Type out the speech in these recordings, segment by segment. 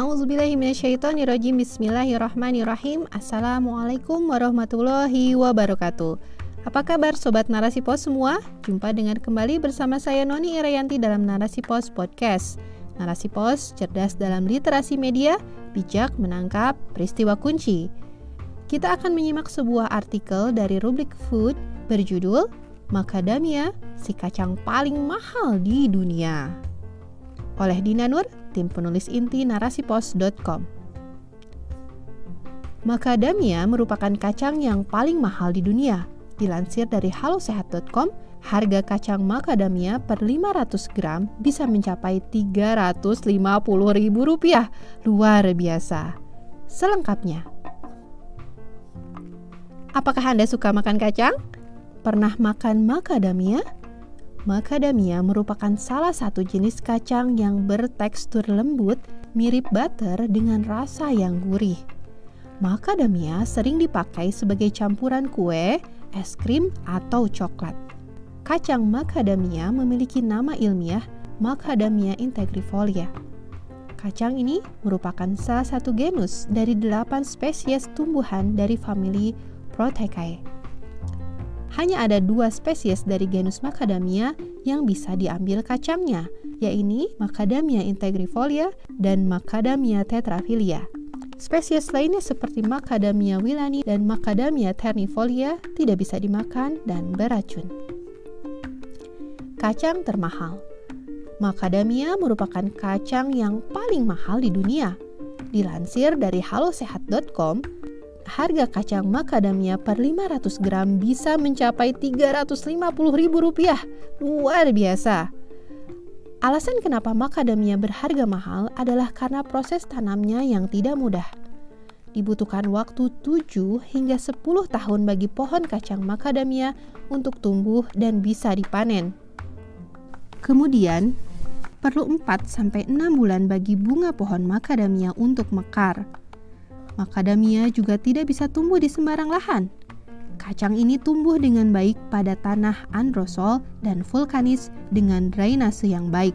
A'udzubillahiminasyaitonirrojim Bismillahirrahmanirrahim. Assalamualaikum warahmatullahi wabarakatuh. Apa kabar Sobat Narasi Pos semua? Jumpa dengan kembali bersama saya Noni Irayanti dalam Narasi Pos Podcast. Narasi Pos, cerdas dalam literasi media, bijak menangkap peristiwa kunci. Kita akan menyimak sebuah artikel dari rubrik Food berjudul Macadamia, si kacang paling mahal di dunia. Oleh Dina Nur, tim penulis inti narasipos.com. Macadamia merupakan kacang yang paling mahal di dunia. Dilansir dari halosehat.com, harga kacang macadamia per 500 gram bisa mencapai Rp350.000. Luar biasa. Selengkapnya. Apakah Anda suka makan kacang? Pernah makan macadamia? Macadamia merupakan salah satu jenis kacang yang bertekstur lembut, mirip butter dengan rasa yang gurih. Macadamia sering dipakai sebagai campuran kue, es krim, atau coklat. Kacang macadamia memiliki nama ilmiah Macadamia integrifolia. Kacang ini merupakan salah satu genus dari delapan spesies tumbuhan dari famili Proteaceae hanya ada dua spesies dari genus Macadamia yang bisa diambil kacangnya, yaitu Macadamia integrifolia dan Macadamia tetraphylia. Spesies lainnya seperti Macadamia willani dan Macadamia ternifolia tidak bisa dimakan dan beracun. Kacang termahal Macadamia merupakan kacang yang paling mahal di dunia. Dilansir dari halosehat.com, harga kacang macadamia per 500 gram bisa mencapai Rp350.000. Luar biasa. Alasan kenapa macadamia berharga mahal adalah karena proses tanamnya yang tidak mudah. Dibutuhkan waktu 7 hingga 10 tahun bagi pohon kacang macadamia untuk tumbuh dan bisa dipanen. Kemudian, perlu 4 sampai 6 bulan bagi bunga pohon macadamia untuk mekar. Macadamia juga tidak bisa tumbuh di sembarang lahan. Kacang ini tumbuh dengan baik pada tanah androsol dan vulkanis dengan drainase yang baik.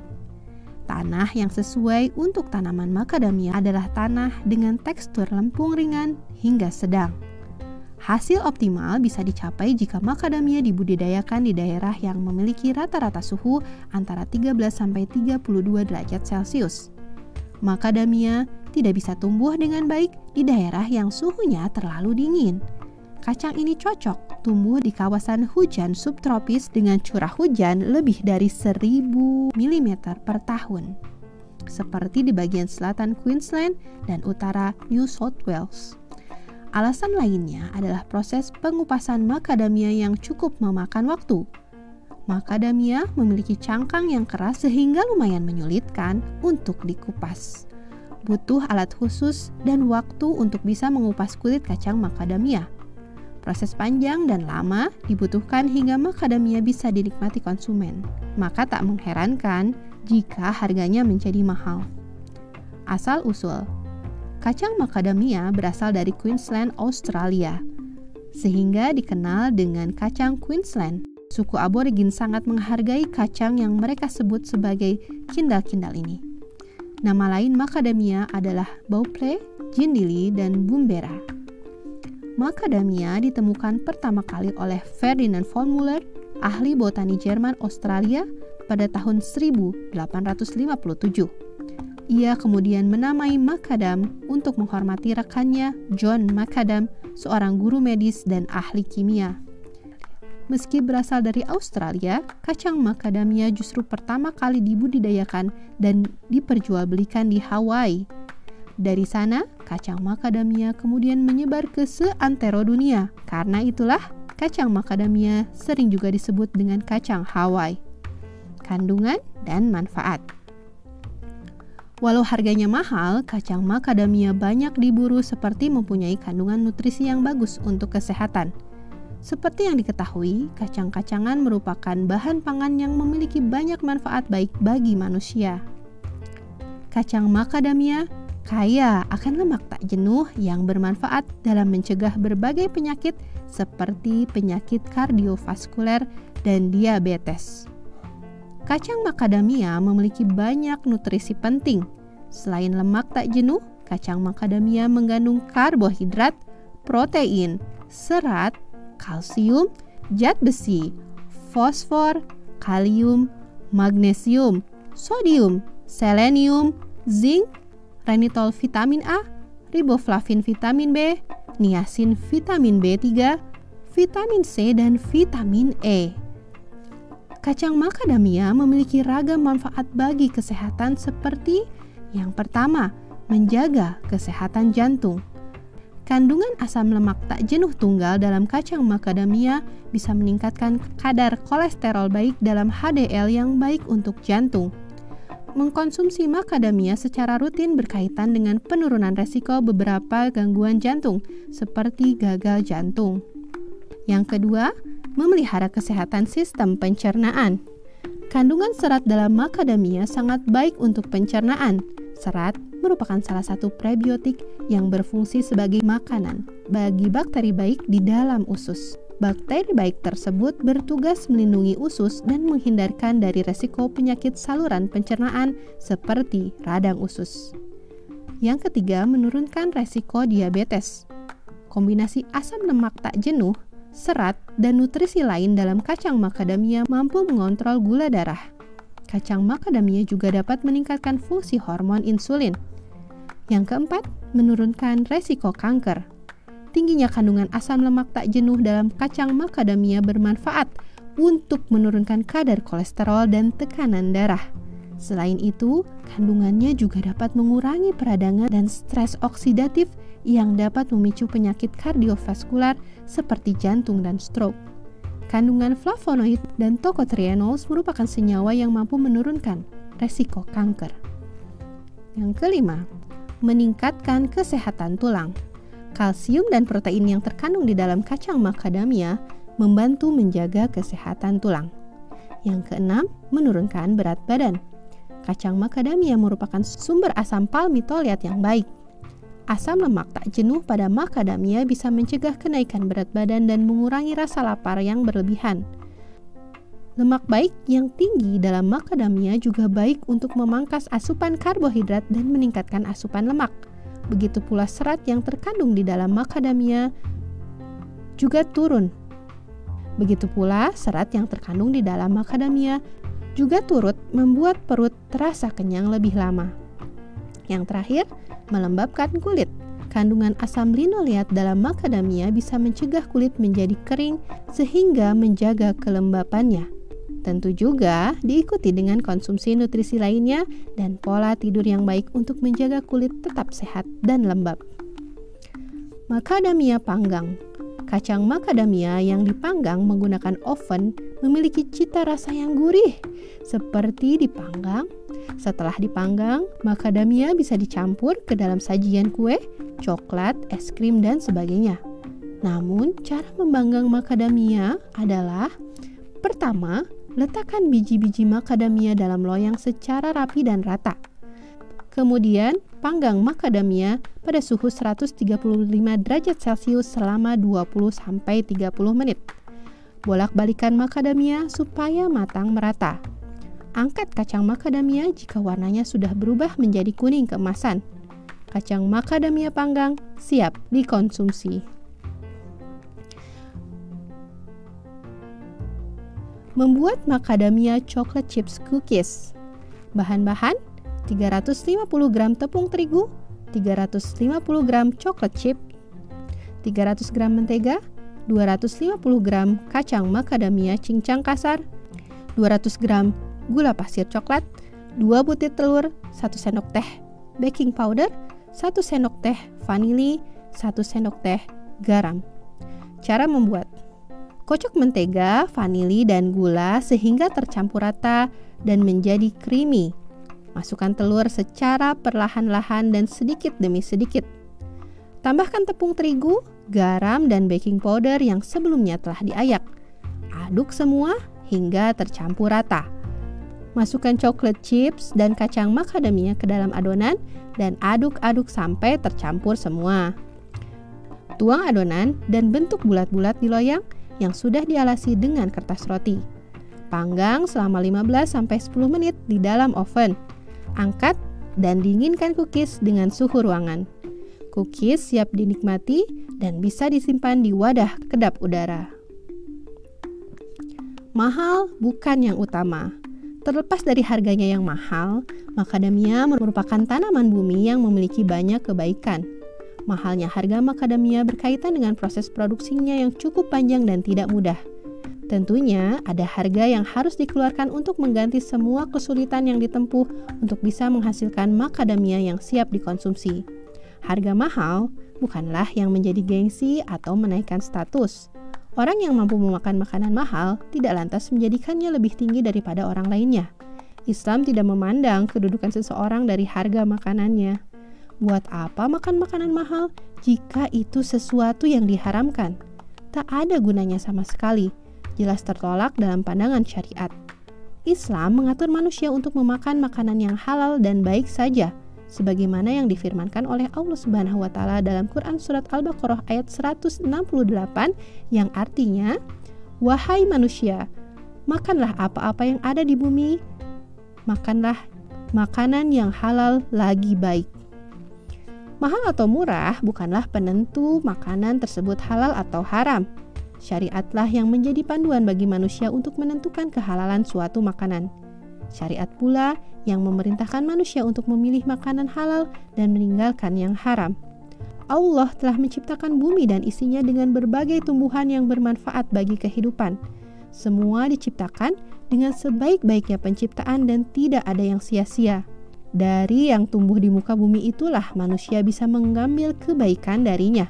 Tanah yang sesuai untuk tanaman macadamia adalah tanah dengan tekstur lempung ringan hingga sedang. Hasil optimal bisa dicapai jika macadamia dibudidayakan di daerah yang memiliki rata-rata suhu antara 13 sampai 32 derajat Celcius. Macadamia tidak bisa tumbuh dengan baik di daerah yang suhunya terlalu dingin. Kacang ini cocok tumbuh di kawasan hujan subtropis dengan curah hujan lebih dari 1000 mm per tahun, seperti di bagian selatan Queensland dan utara New South Wales. Alasan lainnya adalah proses pengupasan macadamia yang cukup memakan waktu. Macadamia memiliki cangkang yang keras sehingga lumayan menyulitkan untuk dikupas butuh alat khusus dan waktu untuk bisa mengupas kulit kacang macadamia. Proses panjang dan lama dibutuhkan hingga macadamia bisa dinikmati konsumen. Maka tak mengherankan jika harganya menjadi mahal. Asal usul Kacang macadamia berasal dari Queensland, Australia, sehingga dikenal dengan kacang Queensland. Suku aborigin sangat menghargai kacang yang mereka sebut sebagai kindal-kindal ini. Nama lain macadamia adalah bauple, jindili, dan bumbera. Macadamia ditemukan pertama kali oleh Ferdinand von Muller, ahli botani Jerman Australia pada tahun 1857. Ia kemudian menamai macadam untuk menghormati rekannya John Macadam, seorang guru medis dan ahli kimia. Meski berasal dari Australia, kacang macadamia justru pertama kali dibudidayakan dan diperjualbelikan di Hawaii. Dari sana, kacang macadamia kemudian menyebar ke seantero dunia. Karena itulah, kacang macadamia sering juga disebut dengan kacang Hawaii. Kandungan dan manfaat. Walau harganya mahal, kacang macadamia banyak diburu seperti mempunyai kandungan nutrisi yang bagus untuk kesehatan. Seperti yang diketahui, kacang-kacangan merupakan bahan pangan yang memiliki banyak manfaat baik bagi manusia. Kacang macadamia kaya akan lemak tak jenuh yang bermanfaat dalam mencegah berbagai penyakit seperti penyakit kardiovaskuler dan diabetes. Kacang macadamia memiliki banyak nutrisi penting Selain lemak tak jenuh, kacang macadamia mengandung karbohidrat, protein, serat, kalsium, zat besi, fosfor, kalium, magnesium, sodium, selenium, zinc, renitol vitamin A, riboflavin vitamin B, niacin vitamin B3, vitamin C, dan vitamin E. Kacang macadamia memiliki ragam manfaat bagi kesehatan seperti yang pertama, menjaga kesehatan jantung. Kandungan asam lemak tak jenuh tunggal dalam kacang macadamia bisa meningkatkan kadar kolesterol baik dalam HDL yang baik untuk jantung. Mengkonsumsi macadamia secara rutin berkaitan dengan penurunan resiko beberapa gangguan jantung, seperti gagal jantung. Yang kedua, memelihara kesehatan sistem pencernaan. Kandungan serat dalam macadamia sangat baik untuk pencernaan Serat merupakan salah satu prebiotik yang berfungsi sebagai makanan bagi bakteri baik di dalam usus. Bakteri baik tersebut bertugas melindungi usus dan menghindarkan dari resiko penyakit saluran pencernaan seperti radang usus. Yang ketiga, menurunkan resiko diabetes. Kombinasi asam lemak tak jenuh, serat, dan nutrisi lain dalam kacang macadamia mampu mengontrol gula darah kacang macadamia juga dapat meningkatkan fungsi hormon insulin. Yang keempat, menurunkan resiko kanker. Tingginya kandungan asam lemak tak jenuh dalam kacang macadamia bermanfaat untuk menurunkan kadar kolesterol dan tekanan darah. Selain itu, kandungannya juga dapat mengurangi peradangan dan stres oksidatif yang dapat memicu penyakit kardiovaskular seperti jantung dan stroke. Kandungan flavonoid dan tocotrienols merupakan senyawa yang mampu menurunkan resiko kanker. Yang kelima, meningkatkan kesehatan tulang. Kalsium dan protein yang terkandung di dalam kacang macadamia membantu menjaga kesehatan tulang. Yang keenam, menurunkan berat badan. Kacang macadamia merupakan sumber asam palmitoilet yang baik Asam lemak tak jenuh pada macadamia bisa mencegah kenaikan berat badan dan mengurangi rasa lapar yang berlebihan. Lemak baik yang tinggi dalam macadamia juga baik untuk memangkas asupan karbohidrat dan meningkatkan asupan lemak. Begitu pula serat yang terkandung di dalam macadamia juga turun. Begitu pula serat yang terkandung di dalam macadamia juga turut membuat perut terasa kenyang lebih lama. Yang terakhir, melembabkan kulit. Kandungan asam linoleat dalam macadamia bisa mencegah kulit menjadi kering sehingga menjaga kelembapannya. Tentu juga diikuti dengan konsumsi nutrisi lainnya dan pola tidur yang baik untuk menjaga kulit tetap sehat dan lembab. Macadamia panggang Kacang macadamia yang dipanggang menggunakan oven memiliki cita rasa yang gurih, seperti dipanggang setelah dipanggang, macadamia bisa dicampur ke dalam sajian kue, coklat, es krim, dan sebagainya. Namun, cara memanggang macadamia adalah pertama, letakkan biji-biji macadamia dalam loyang secara rapi dan rata. Kemudian, panggang macadamia pada suhu 135 derajat Celcius selama 20-30 menit. Bolak-balikan macadamia supaya matang merata. Angkat kacang macadamia jika warnanya sudah berubah menjadi kuning keemasan. Kacang macadamia panggang siap dikonsumsi. Membuat macadamia chocolate chips cookies. Bahan-bahan 350 gram tepung terigu, 350 gram chocolate chip, 300 gram mentega, 250 gram kacang macadamia cincang kasar, 200 gram gula pasir coklat, 2 butir telur, 1 sendok teh baking powder, 1 sendok teh vanili, 1 sendok teh garam. Cara membuat Kocok mentega, vanili, dan gula sehingga tercampur rata dan menjadi creamy. Masukkan telur secara perlahan-lahan dan sedikit demi sedikit. Tambahkan tepung terigu, garam, dan baking powder yang sebelumnya telah diayak. Aduk semua hingga tercampur rata. Masukkan coklat chips dan kacang macadamia ke dalam adonan dan aduk-aduk sampai tercampur semua. Tuang adonan dan bentuk bulat-bulat di loyang yang sudah dialasi dengan kertas roti. Panggang selama 15-10 menit di dalam oven. Angkat dan dinginkan cookies dengan suhu ruangan. Cookies siap dinikmati dan bisa disimpan di wadah kedap udara. Mahal bukan yang utama. Terlepas dari harganya yang mahal, macadamia merupakan tanaman bumi yang memiliki banyak kebaikan. Mahalnya harga macadamia berkaitan dengan proses produksinya yang cukup panjang dan tidak mudah. Tentunya ada harga yang harus dikeluarkan untuk mengganti semua kesulitan yang ditempuh untuk bisa menghasilkan macadamia yang siap dikonsumsi. Harga mahal bukanlah yang menjadi gengsi atau menaikkan status. Orang yang mampu memakan makanan mahal tidak lantas menjadikannya lebih tinggi daripada orang lainnya. Islam tidak memandang kedudukan seseorang dari harga makanannya. Buat apa makan makanan mahal jika itu sesuatu yang diharamkan? Tak ada gunanya sama sekali, jelas tertolak dalam pandangan syariat. Islam mengatur manusia untuk memakan makanan yang halal dan baik saja – sebagaimana yang difirmankan oleh Allah Subhanahu wa taala dalam Quran surat Al-Baqarah ayat 168 yang artinya wahai manusia makanlah apa-apa yang ada di bumi makanlah makanan yang halal lagi baik Mahal atau murah bukanlah penentu makanan tersebut halal atau haram. Syariatlah yang menjadi panduan bagi manusia untuk menentukan kehalalan suatu makanan. Syariat pula yang memerintahkan manusia untuk memilih makanan halal dan meninggalkan yang haram. Allah telah menciptakan bumi dan isinya dengan berbagai tumbuhan yang bermanfaat bagi kehidupan. Semua diciptakan dengan sebaik-baiknya penciptaan dan tidak ada yang sia-sia. Dari yang tumbuh di muka bumi itulah manusia bisa mengambil kebaikan darinya.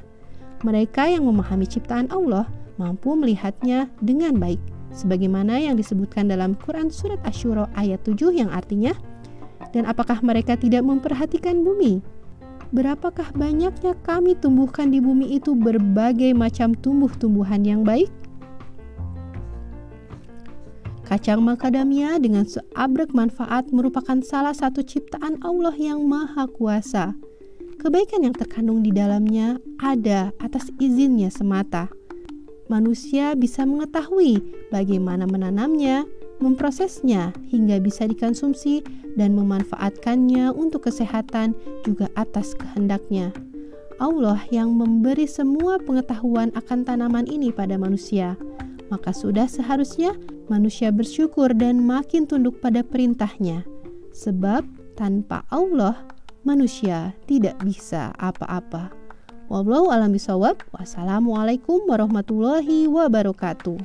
Mereka yang memahami ciptaan Allah mampu melihatnya dengan baik sebagaimana yang disebutkan dalam Quran Surat Ashura ayat 7 yang artinya, Dan apakah mereka tidak memperhatikan bumi? Berapakah banyaknya kami tumbuhkan di bumi itu berbagai macam tumbuh-tumbuhan yang baik? Kacang macadamia dengan seabrek manfaat merupakan salah satu ciptaan Allah yang maha kuasa. Kebaikan yang terkandung di dalamnya ada atas izinnya semata manusia bisa mengetahui bagaimana menanamnya, memprosesnya hingga bisa dikonsumsi dan memanfaatkannya untuk kesehatan juga atas kehendaknya. Allah yang memberi semua pengetahuan akan tanaman ini pada manusia. Maka sudah seharusnya manusia bersyukur dan makin tunduk pada perintahnya. Sebab tanpa Allah, manusia tidak bisa apa-apa. Wallahu alam bisawab. Wassalamualaikum warahmatullahi wabarakatuh.